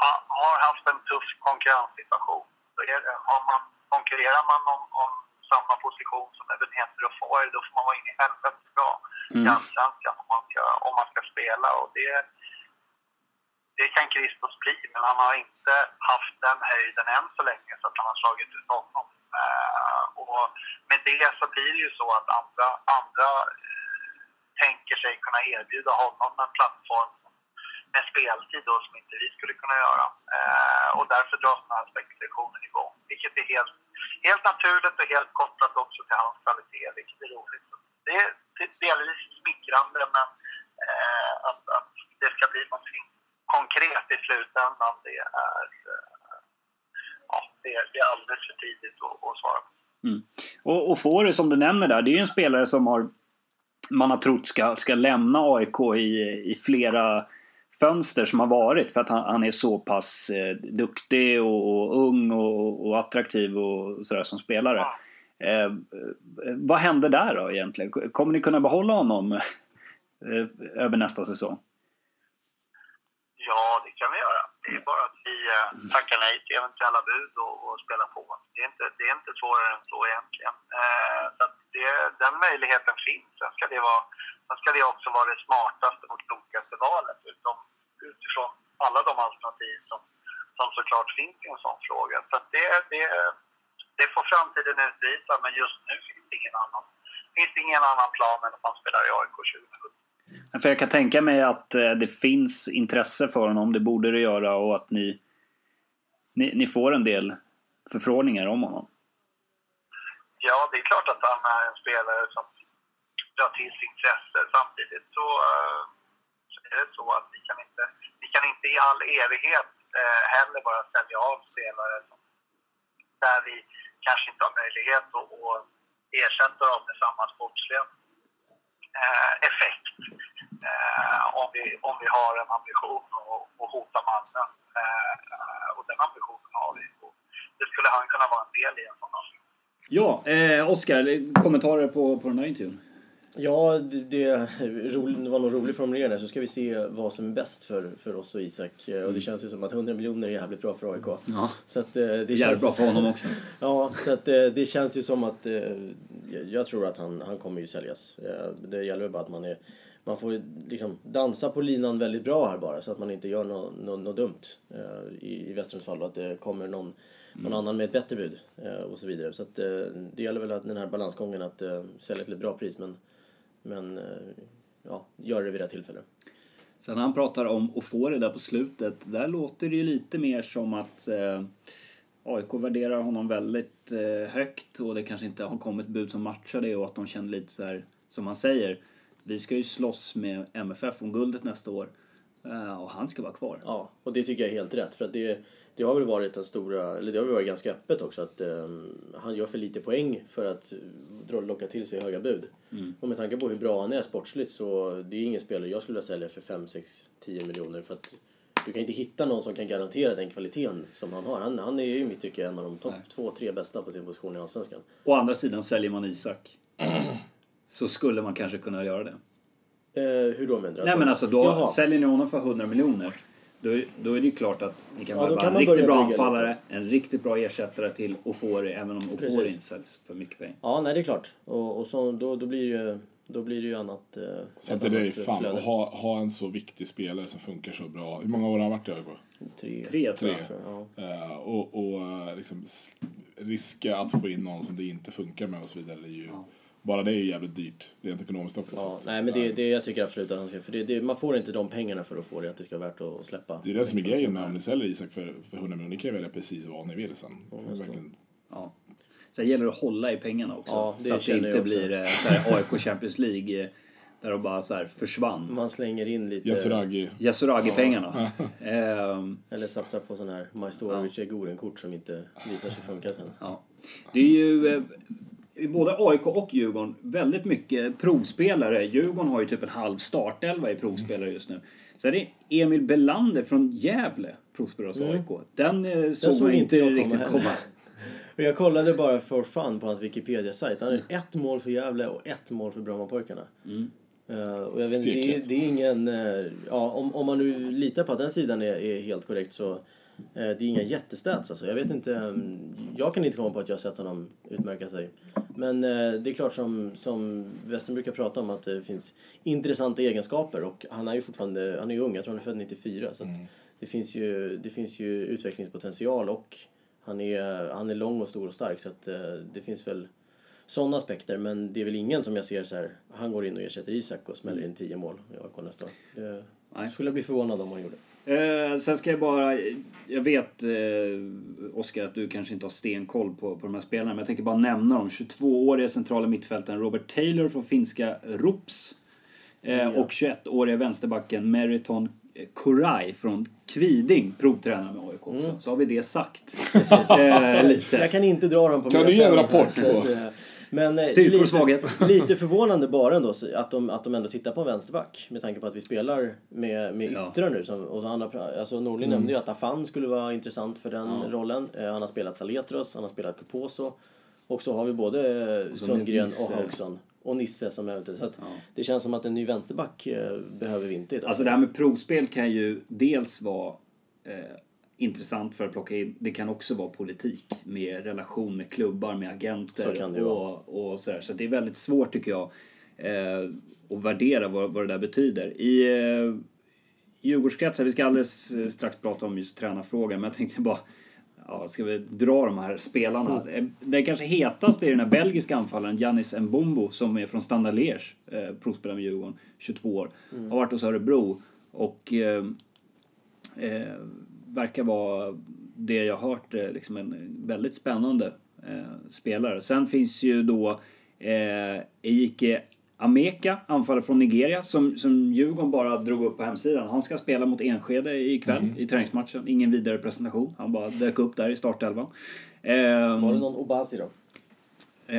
ja, har haft en tuff konkurrenssituation. Så är det, har man, konkurrerar man om, om samma position som Ebenezer och Foy, då får man vara inne i helvete bra i Mm. Allsvenskan om man ska, om man ska spela. Och det, det kan Christos bli, men han har inte haft den höjden än så länge så att han har slagit ut honom. Eh, och med det så blir det ju så att andra, andra eh, tänker sig kunna erbjuda honom en plattform med speltid då som inte vi skulle kunna göra. Eh, och därför dras den här spekulationen igång. Vilket är helt, helt naturligt och helt kopplat också till hans kvalitet, vilket är roligt. Det är delvis smickrande men eh, att, att det ska bli någonting konkret i slutändan det är, eh, ja, det är, det är alldeles för tidigt att, att svara på. Mm. Och, och Fåre som du nämner där, det är ju en spelare som har man har trott ska, ska lämna AIK i, i flera fönster som har varit för att han, han är så pass eh, duktig och, och ung och, och attraktiv och sådär som spelare. Ja. Eh, vad hände där då egentligen? Kommer ni kunna behålla honom eh, över nästa säsong? Ja, det kan vi göra. Det är bara att vi eh, tackar nej till eventuella bud och, och spelar på. Det är inte, det är inte svårare än så egentligen. Eh, så det, den möjligheten finns. Sen ska, det vara, sen ska det också vara det smartaste och klokaste valet utifrån alla de alternativ som, som såklart finns i en sån fråga. Så det, det, det får framtiden utvisa, men just nu finns det ingen annan, finns det ingen annan plan än att man spelar i AIK 2017. För jag kan tänka mig att eh, det finns intresse för honom, det borde det göra och att ni, ni, ni får en del förfrågningar om honom. Ja, det är klart att han är en spelare som drar till sig intresse. Samtidigt så, eh, så är det så att vi kan inte, kan inte i all evighet eh, heller bara sälja av spelare där vi kanske inte har möjlighet att, att ersätta dem med samma sportsliga eh, effekt. Eh, om, vi, om vi har en ambition att, att hota mannen. Eh, och den ambitionen har vi. Och det skulle han kunna vara en del i en sån. Ja, eh, Oskar, kommentarer på, på den här intervjun? Ja, det, det, var nog rolig formulering där. Så ska vi se vad som är bäst för, för oss och Isak. Eh, Och det känns ju som att 100 miljoner är jävligt bra för AIK. Ja. Så att, eh, det Jävligt känns bra för honom också. Ja, så att eh, det känns ju som att jag- tror att han, han kommer ju säljas. Det gäller bara att man är man får liksom dansa på linan väldigt bra här bara så att man inte gör något nå, nå dumt. I, I Westerns fall att det kommer någon, någon annan med ett bättre bud och så vidare. Så att, det gäller väl att den här balansgången att sälja till ett bra pris men, men eh, ja, göra det vid rätt tillfälle. Sen han pratar om att få det där på slutet, där låter det ju lite mer som att eh, AIK värderar honom väldigt eh, högt och det kanske inte har kommit bud som matchar det och att de känner lite så här, som han säger, vi ska ju slåss med MFF om guldet nästa år eh, och han ska vara kvar. Ja, och det tycker jag är helt rätt. För att det, det har väl varit den stora, eller det har väl varit ganska öppet också att eh, han gör för lite poäng för att locka till sig höga bud. Och med tanke på hur bra han är sportsligt så det är ingen spelare jag skulle vilja sälja för 5, 6, 10 miljoner för att du kan inte hitta någon som kan garantera den kvaliteten som han har. Han, han är ju i mitt tycke en av de topp två, tre bästa på sin position i Allsvenskan. Å andra sidan säljer man Isak så skulle man kanske kunna göra det. Eh, hur då menar du? Nej men alltså då Jaha. säljer ni honom för 100 miljoner. Då, är- då är det ju klart att ni kan Ja, värva en riktigt bra anfallare, en riktigt bra ersättare till Ofori, även om Ofori inte säljs för mycket pengar. Ja, nej det är klart. Och, och så, då, då, blir det ju, då blir det ju annat... Eh, Sen till dig, fan, flöde. att ha, ha en så viktig spelare som funkar så bra. Hur många år har han varit i AIK? Tre. Tre tror jag. Tre. tror jag, Ja. Eh, och och eh, liksom riska att få in någon som det inte funkar med och så vidare. Det är ju, Bara det är ju jävligt dyrt, rent ekonomiskt också. så Ja, nej men det, det jag tycker absolut att han ska, för det, det, man får inte de pengarna för att få det, att det ska vara värt att släppa. det är det som är grejen med om ni säljer Isak för, för 100 miljoner. Ni kan ju välja precis vad ni vill sen. Verkligen, Ja. Sen gäller det att hålla i pengarna också. Ja, det så att det inte blir eh, så här AIK Champions League eh, där de bara så här försvann. Man slänger in lite, Yasuragi. Yasuragi-pengarna. Ehm, eller satsar på sån här Majstorovic Egoren-kort som inte visar sig funka sen. Ja. Det är ju eh, både AIK och Djurgården väldigt mycket provspelare. Djurgården har ju typ en halv startelva i provspelare just nu. Så det är Emil Belander från Gävle, provspelare hos AIK. Den eh, såg såg man inte komma riktigt komma. Och jag kollade bara for fun på hans Wikipedia-sajt. Han har ett mål för Gävle och ett mål för Brommapojkarna. Och jag vet, det, det är ingen... eh, ja, om, om man nu litar på att den sidan är, är helt korrekt så det är inga jättestats alltså. Jag vet inte... mm, Jag kan inte komma på att jag har sett honom utmärka sig. Men eh, det är klart som, som Western brukar prata om att det finns intressanta egenskaper och han är ju fortfarande... Han är ju ung, jag tror han är född 94. Så att det, finns ju, det finns ju utvecklingspotential och han är, han är lång och stor och stark så att eh, det finns väl sådana aspekter. Men det är väl ingen som jag ser så här, han går in och ersätter Isak och smäller in 10 mål i AIK nästa år. Det Nej. skulle jag bli förvånad om han gjorde. Eh, sen ska jag bara... Jag vet, eh, Oskar, att du kanske inte har stenkoll på, på de här spelarna. Men jag tänker bara nämna dem. 22-åriga centrala mittfältaren Robert Taylor från finska Rups. Eh, Och 21-åriga vänsterbacken Meriton Kurai från Kviding, provtränare med AIK också. Så har vi det sagt. eh, lite. Jag kan inte dra dem på Kan du ge en rapport här, Men eh, Styrkor och lite, svagheter. lite förvånande bara ändå att de, att de ändå tittar på en vänsterback. Med tanke på att vi spelar med, med Ja. yttrar nu. Som, och han har, alltså Norlin Mm. nämnde ju att Afan skulle vara intressant för den rollen. Eh, han har spelat Saletros, han har spelat Kuposo. Och så har vi både så Sundgren och Haugsson. Och Nisse som eventuellt. Så att det känns som att en ny vänsterback eh, behöver vi inte idag. Alltså det här med provspel kan ju dels vara eh, intressant för att plocka in. Det kan också vara politik med relation med klubbar, med agenter och, och sådär. Så det är väldigt svårt tycker jag eh, att värdera vad, vad det där betyder. I eh, Djurgårdskretsar, vi ska alldeles eh, strax prata om just tränarfrågan, men jag tänkte bara Ja, ska vi dra de här spelarna? Eh, Den kanske hetaste är den här belgiska anfallaren Giannis Mbombo som är från Standard Liège, eh, provspelare med Djurgården, 22 år. Har varit hos Örebro och eh, verkar vara det jag har hört eh, liksom en väldigt spännande eh, spelare. Sen finns ju då eh, Ejike Ameka, anfallare från Nigeria, som, som Djurgården bara drog upp på hemsidan. Han ska spela mot Enskede ikväll i träningsmatchen. Ingen vidare presentation. Han bara dök upp där i startelvan. Eh, Var det någon Obasi då? eh,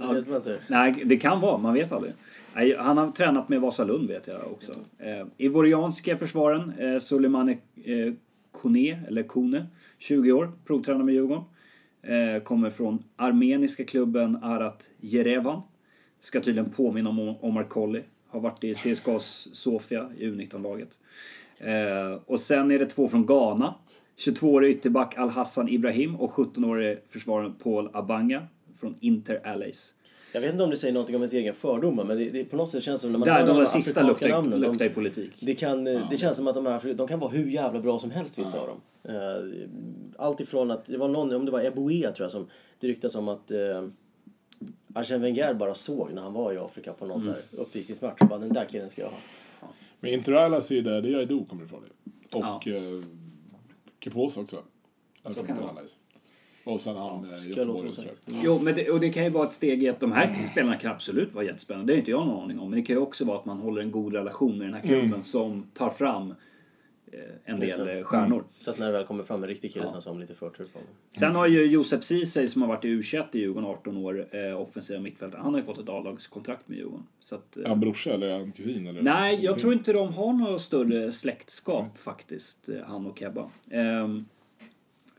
ja, Vet inte. Nej, det kan vara. Man vet aldrig. Nej, Han har tränat med Vasalund vet jag också. Eh, Ivorianska försvaren, eh, Soleimani eh, Kone, eller Kone, 20 år, provtränare med Djurgården. Eh, kommer från armeniska klubben Arat Jerevan. Ska tydligen påminna om Omar Colley. Har varit i CSKAs Sofia i U19-laget. Eh, och sen är det två från Ghana. 22-årig ytterback Al-Hassan Ibrahim och 17-årig försvararen Paul Abanga från Inter Allies. Jag vet inte om det säger någonting om ens egen fördomar men det, det på något sätt känns som när man Där, hör de de där här sista luktar, namnen. De, luktar i politik. det, kan, eh, det känns som att de här de kan vara hur jävla bra som helst vissa av dem. Eh, Allt ifrån att, det var någon, om det var Eboué tror jag som det ryktas om att eh, Arsène Wenger bara såg när han var i Afrika på någon så här uppvisningsmatch. Bara, den där killen ska jag ha. Men Interraila säger det, det är Edo kommer ifrån det. Och Ja. eh, Kepos också. Så kan det vara. Och sen han ja, ska Göteborg. Jo, men det, och det kan ju vara ett steg i att de här spelarna kan absolut vara jättespännande. Det har inte jag någon aning om. Men det kan ju också vara att man håller en god relation med den här klubben som tar fram eh, en del eh, stjärnor. Så att när det väl kommer fram en riktig kille sen så har de lite förtur på honom. Sen har ju Josef Ceesay som har varit i u i Djurgården 18 år, eh, offensiva mittfältare. Han har ju fått ett A-lagskontrakt med Djurgården. Så att, eh, Är han brorsa eller är han kusin? Eller Nej, jag tror inte de har några större släktskap faktiskt, eh, han och Kebba. Ehm,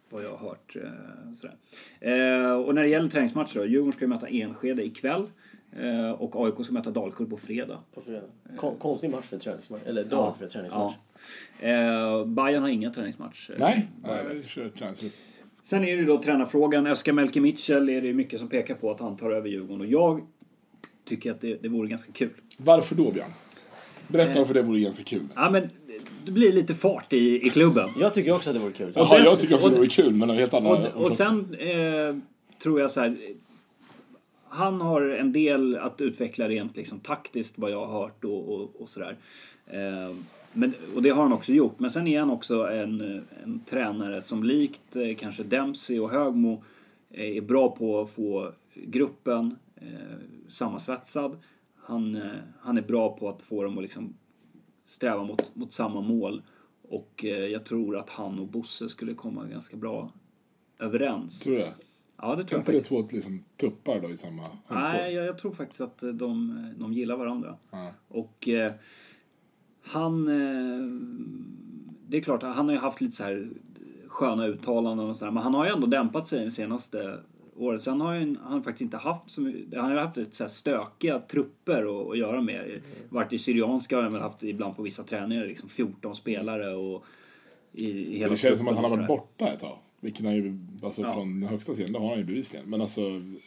vad jag har hört. Eh, sådär. Eh, och när det gäller träningsmatcher då, Djurgården ska ju möta Enskede ikväll. Eh, och AIK ska möta Dalkurd på fredag. På fredag. Kon, konstig match för träningsmatch. Eller dag för träningsmatch. Ja. Eh, Bayern har inga träningsmatcher. Nej. Sen är det då tränarfrågan. Öskar Melke Mitchell är det mycket som pekar på att han tar över Djurgården. Och jag tycker att det, det vore ganska kul. Varför då Björn? Berätta Eh. varför det vore ganska kul. Ja, men det blir lite fart i, i klubben. Jag tycker också att det vore kul. Jaha, dess- jag tycker också och- det vore kul men helt andra... Och, och sen eh, tror jag så här. Han har en del att utveckla rent liksom, taktiskt vad jag har hört och, och, och sådär. Eh, men, och det har han också gjort. Men sen är han också en, en tränare som likt eh, kanske Dempsey och Högmo eh, är bra på att få gruppen eh, sammansvetsad. Han, eh, han är bra på att få dem att liksom sträva mot, mot samma mål. Och eh, jag tror att han och Bosse skulle komma ganska bra överens. Tror du det? Ja, det tror jag inte det två liksom, tuppar då i samma Nej, handspår? jag, jag tror faktiskt att eh, de, de gillar varandra. Ja. Och eh, han... Eh, det är klart, han har ju haft lite så här sköna uttalanden och sådär. Men han har ju ändå dämpat sig de senaste året. Sen har ju, han faktiskt inte haft så mycket, Han har haft lite så här stökiga trupper att, att göra med. Varit i Syrianska har han väl haft ibland på vissa träningar liksom 14 spelare och i, i hela Det känns som att han har varit borta ett tag. Vilket han ju, alltså Ja. från den högsta serien, det har han ju bevisligen. Men alltså,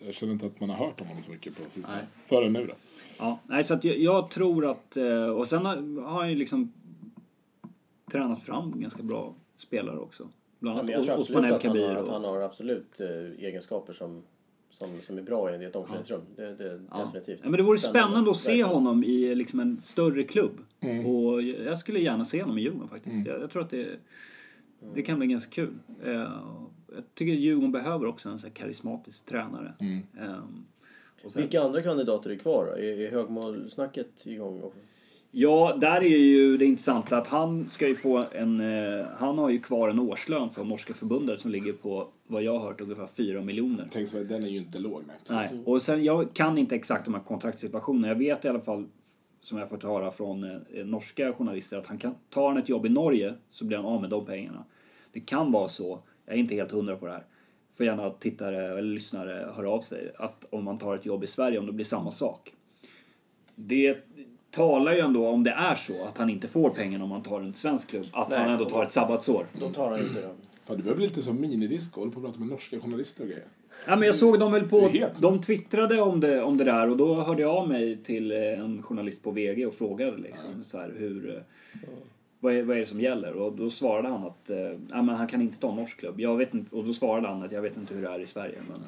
jag känner inte att man har hört om honom så mycket på sista. Nej. Förrän nu då. Ja, nej, så att jag, jag tror att... eh, Och sen har, har han ju liksom tränat fram ganska bra spelare också. Bland Ja, annat absolut Osman El att han, Kabir. har, att och- han har absolut eh, egenskaper som, som, som är bra i ett omklädningsrum. Det, det är Ja. definitivt. Ja, men det vore spännande, att se verkligen. honom i liksom en större klubb. Mm. Och jag skulle gärna se honom i Djurgården faktiskt. Jag, jag tror att det, det kan bli ganska kul. Eh, jag tycker Djurgården behöver också en så här karismatisk tränare. Mm. Eh, och sen, Vilka andra kandidater är kvar då? Är, är högmålsnacket igång? Och- Ja, där är ju det intressanta att han ska ju få en... Eh, han har ju kvar en årslön från Norska förbundet som ligger på, vad jag har hört, ungefär 4 miljoner. Tänk så, den är ju inte låg. Nej. Nej, och sen jag kan inte exakt de här kontraktssituationerna. Jag vet i alla fall, som jag fått höra från eh, norska journalister, att han kan, tar han ett jobb i Norge så blir han av med de pengarna. Det kan vara så, jag är inte helt hundra på det här, för gärna tittare eller lyssnare höra av sig, att om man tar ett jobb i Sverige, om det blir samma sak. Det talar ju ändå, om det är så, att han inte får pengarna om man tar en svensk klubb, att Nej. han ändå tar ett sabbatsår. Då tar han inte dem. Fan, du behöver lite som minidisco, håller på att prata med norska journalister och grejer. Ja, men jag såg dem väl Det på... De twittrade om det, om det där och då hörde jag av mig till eh, en journalist på VG och frågade liksom så här, hur... eh, Vad är, vad är det som gäller? Och då svarade han att eh, ja, men han kan inte ta en norsk klubb. Jag vet inte, och då svarade han att jag vet inte hur det är i Sverige. Men,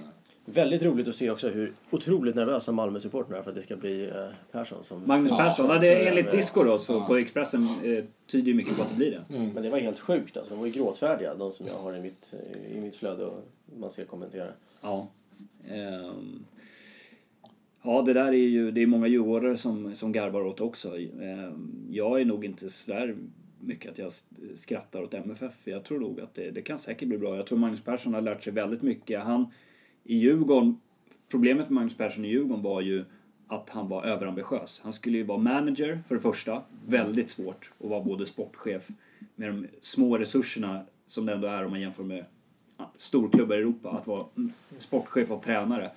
Väldigt roligt att se också hur otroligt nervösa Malmö-supportrarna är för att det ska bli eh, Persson som... Magnus Ja, Persson, ja, det, enligt jag- Disco då, så på Expressen eh, tyder ju mycket på att det blir det. Men det var helt sjukt alltså. De var ju gråtfärdiga, de som jag har i mitt, i mitt flöde och man ska kommentera. Ja. Ehm, ja, det där är ju, det är många djurgårdare som, som garvar åt också. Ehm, jag är nog inte sådär mycket att jag skrattar åt MFF. Jag tror nog att det, det kan säkert bli bra. Jag tror Magnus Persson har lärt sig väldigt mycket. Han i Djurgården, problemet med Magnus Persson i Djurgården var ju att han var överambitiös. Han skulle ju vara manager för det första. Väldigt svårt att vara både sportchef med de små resurserna som det ändå är om man jämför med storklubbar i Europa. Att vara sportchef och tränare.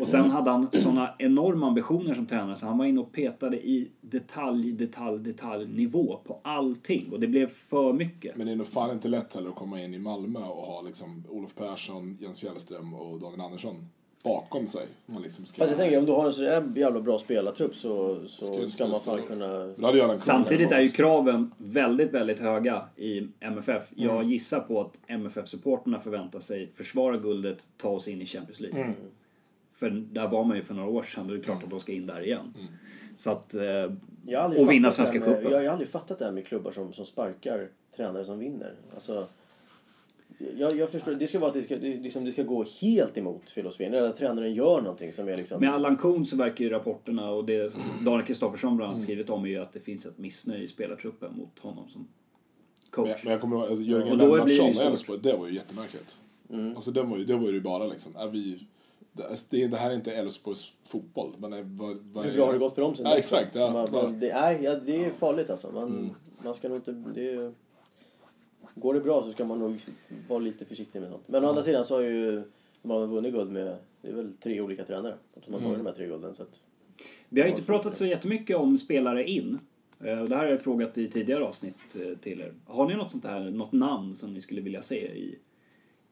Och sen hade han såna enorma ambitioner som tränare så han var inne och petade i detalj, detalj, detaljnivå på allting. Och det blev för mycket. Men det är nog fan inte lätt heller att komma in i Malmö och ha liksom Olof Persson, Jens Fjällström och Daniel Andersson bakom sig. Man liksom ska... Fast jag tänker om du har en så jävla bra spelartrupp så, Ska så inte ska man fan kunna... Samtidigt är ju kraven väldigt, väldigt höga i MFF. Jag gissar på att MFF-supporterna förväntar sig försvara guldet, ta oss in i Champions League. För där var man ju för några år sedan, och det är klart att de ska in där igen. Så att... Eh, Jag och vinna Svenska cupen. Jag har aldrig fattat det här med klubbar som, som sparkar tränare som vinner. Alltså, jag, jag förstår, det ska vara att det ska, det, liksom, det ska gå helt emot filosofin. Eller att tränaren gör någonting som är liksom... med Allan Kuhn så verkar ju rapporterna och det som Daniel Kristoffersson bland Mm. annat skrivit om är ju att det finns ett missnöje i spelartruppen mot honom som Men, coach. men jag kommer ihåg, alltså, Jörgen Och då blir det ju Lennartsson i Elfsborg, det var ju jättemärkligt. Alltså det var ju, det var ju bara liksom, är vi, det, det här är inte Elfsborgs fotboll. Men är, vad, vad Hur bra har det gått för dem sen Ja, exakt, ja. man, man, det, är, ja, det är farligt alltså. Man, Mm. man ska nog inte... Det är, går det bra så ska man nog vara lite försiktig med sånt. Men å andra sidan så har ju har vunnit guld med, det är väl tre olika tränare som har tagit Mm. de här tre gulden. Så att, Vi har inte pratat så jättemycket om spelare in. Eh, och Det här har jag frågat i tidigare avsnitt eh, till er. Har ni något sånt här, något namn som ni skulle vilja se i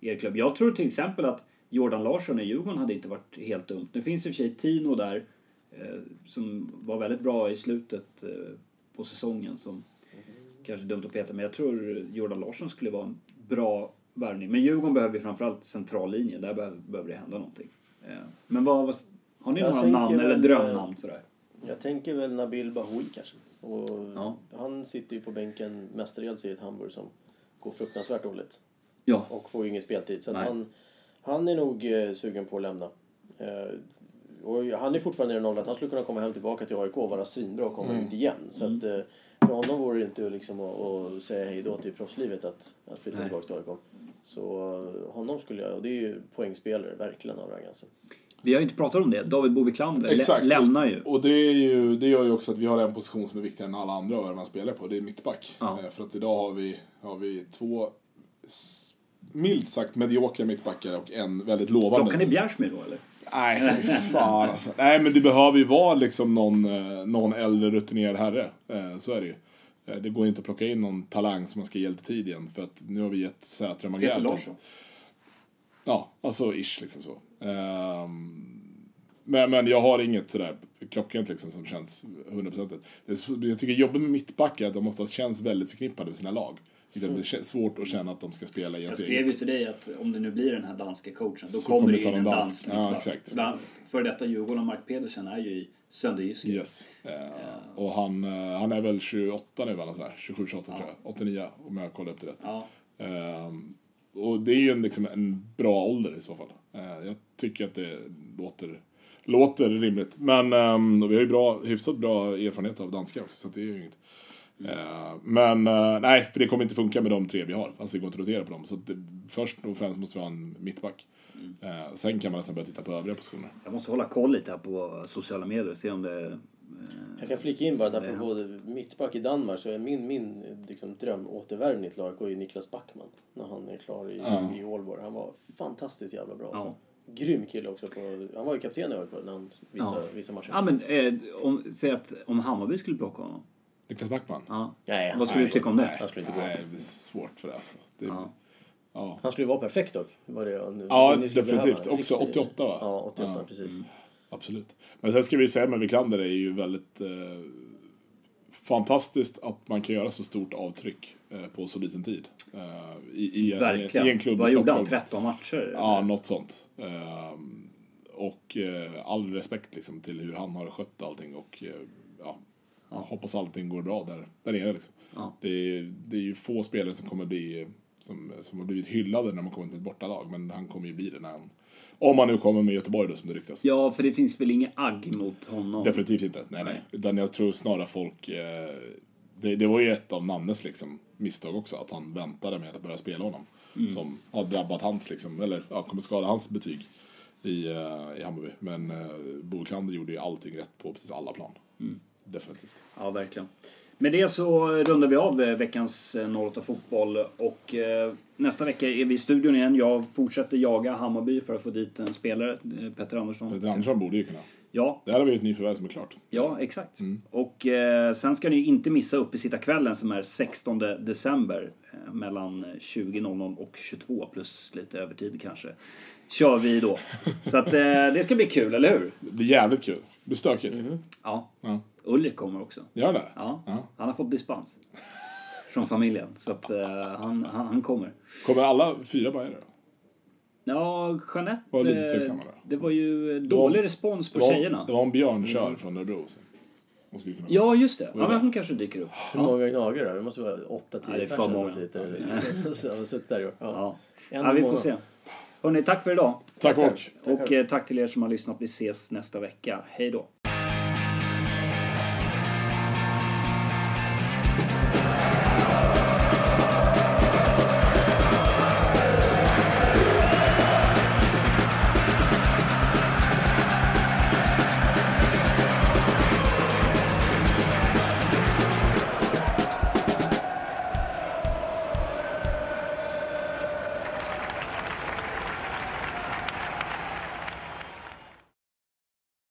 er klubb? Jag tror till exempel att Jordan Larsson i Djurgården hade inte varit helt dumt. Nu finns i och för sig Tino där eh, som var väldigt bra i slutet eh, på säsongen som kanske är dumt att peta men jag tror Jordan Larsson skulle vara en bra värvning. Men Djurgården behöver ju framförallt centrallinjen, där behöver, behöver det hända någonting. Eh, Men vad, vad har ni Jag några namn eller väl, drömnamn sådär? jag tänker väl Nabil Bahoui kanske. Och Ja. Han sitter ju på bänken mestadels i ett Hamburg som går fruktansvärt dåligt. Ja. och får ju ingen speltid. Så han, han är nog eh, sugen på att lämna. Eh, och han är fortfarande i den åldern att han skulle kunna komma hem tillbaka till AIK och vara svinbra och komma ut igen. Så att, eh, för honom vore det inte liksom att, att säga hej då till proffslivet att, att flytta Nej. tillbaka till AIK. Så eh, honom skulle jag, och det är ju poängspelare verkligen av rang alltså. Vi har ju inte pratat om det. David Boviklander lä- lämnar ju. Och det, är ju, det gör ju också att vi har en position som är viktigare än alla andra och man spelar på. Det är mittback. Ja. För att idag har vi, har vi två milt sagt mediokra mittbackar och en väldigt lovande. Klockan är Bjärsmyr då eller? Nej, fan alltså. Nej, men det behöver ju vara liksom någon, eh, någon äldre rutinerad herre. Eh, Så är det ju. Eh, Det går inte att plocka in någon talang som man ska ge lite tid igen. För att nu har vi gett Sätra Peter Magert. Larsson. Ja, alltså ish liksom så. Ehm, men, men jag har inget sådär klockrent liksom som känns hundraprocentigt. Jag tycker jobbet med mittbackar är att de oftast känns väldigt förknippade med sina lag. Det är svårt att känna att de ska spela i Jag ens skrev ju till dig att om det nu blir den här danska coachen då Så kommer det in en dansk dansk. Ja, exakt. Bland- För detta Djurgården och Mark Pedersen är ju i Sönderjyske. Yes. Eh, Och han, eh, han är väl 28 nu, eller så här. 27-28 tror jag. 89 om jag kollar upp det rätt. Ja. Ehm, och det är ju en, liksom, en bra ålder i så fall. Eh, jag tycker att det låter, låter rimligt. Men och vi har ju bra, hyfsat bra erfarenhet av danska också, så det är ju inget. Eh, men eh, nej, för det kommer inte funka med de tre vi har. Alltså det går inte att rotera på dem. Så det, först och främst måste vi ha en mittback. Eh, sen kan man nästan börja titta på övriga positioner. Jag måste hålla koll lite här på sociala medier och se om det... Jag kan flika in bara att apropå mittback i Danmark så är min, min liksom, drömåtervärvning till AIK är Niklas Backman. När han är klar i, i Aalborg. Han var fantastiskt jävla bra. Ja. Alltså. Grym kille också. På, han var ju kapten i AIK när han, vissa, Ja. vissa matcher. Ja men eh, om, säg att om Hammarby skulle plocka honom. Niklas Backman? Ja. Nej, han Vad skulle du tycka om det? Han skulle inte gå. Nej, det är svårt för det alltså. Det, Ja. ja. Han skulle ju vara perfekt dock. Var det, nu, Ja, definitivt. behöva. Också Riktigt- 88, va? Ja, 88 Ja. precis. Absolut. Men sen ska vi säga med Wiklander är ju väldigt eh, fantastiskt att man kan göra så stort avtryck eh, på så liten tid. Eh, i, i, en- Verkligen. I en klubb Vad i gjorde han? Stockholm. 13 matcher? Ja, något sånt. Ehm, och eh, all respekt liksom till hur han har skött allting och eh, ja, hoppas allting går bra där, där nere liksom. Ja. Det, är, det är ju få spelare som kommer bli som, som har blivit hyllade när man kommer till ett bortalag men han kommer ju bli det när han om han nu kommer med Göteborg då som det ryktas. Ja, för det finns väl inget agg mot honom? Definitivt inte. Nej, nej. Utan jag tror snarare folk... Eh, det, det var ju ett av Nannes liksom, misstag också, att han väntade med att börja spela honom. Som har drabbat hans, liksom, eller ja, kommer skada hans betyg i, eh, i Hammarby. Men eh, Bo Klander gjorde ju allting rätt på precis alla plan. Definitivt. Ja, verkligen. Med det så rundar vi av eh, veckans eh, 08 Fotboll och eh, nästa vecka är vi i studion igen. Jag fortsätter jaga Hammarby för att få dit en spelare, eh, Petter Andersson. Peter Andersson borde ju kunna. Ja, Där har vi ett nyförvärv som är klart. ja exakt. Och eh, sen ska ni inte missa uppesittarkvällen som är 16 december eh, mellan 20.00 och 22 plus lite övertid kanske. kör vi då. Så att eh, det ska bli kul, eller hur? Det blir jävligt kul. Blir stökigt. Ja. Ja. Ulrik kommer också. Gör det? Ja. Ja. Han har fått dispens. Från familjen. Så att eh, han, han, han kommer. Kommer alla fyra bajare då? Ja, Jeanette. Var lite eh. Det var ju dålig respons på Det var, tjejerna. det var en Björn Kör från Örebro. Ja, just det. Ja, men hon kanske dyker upp. Hur många gnagare? Det måste vara åtta, tio personer många. som sitter som- där. Ja. Ja. Ja, vi får se. Hörrni, tack för idag. Tack och. Och eh, tack till er som har lyssnat. Vi ses nästa vecka. Hej då.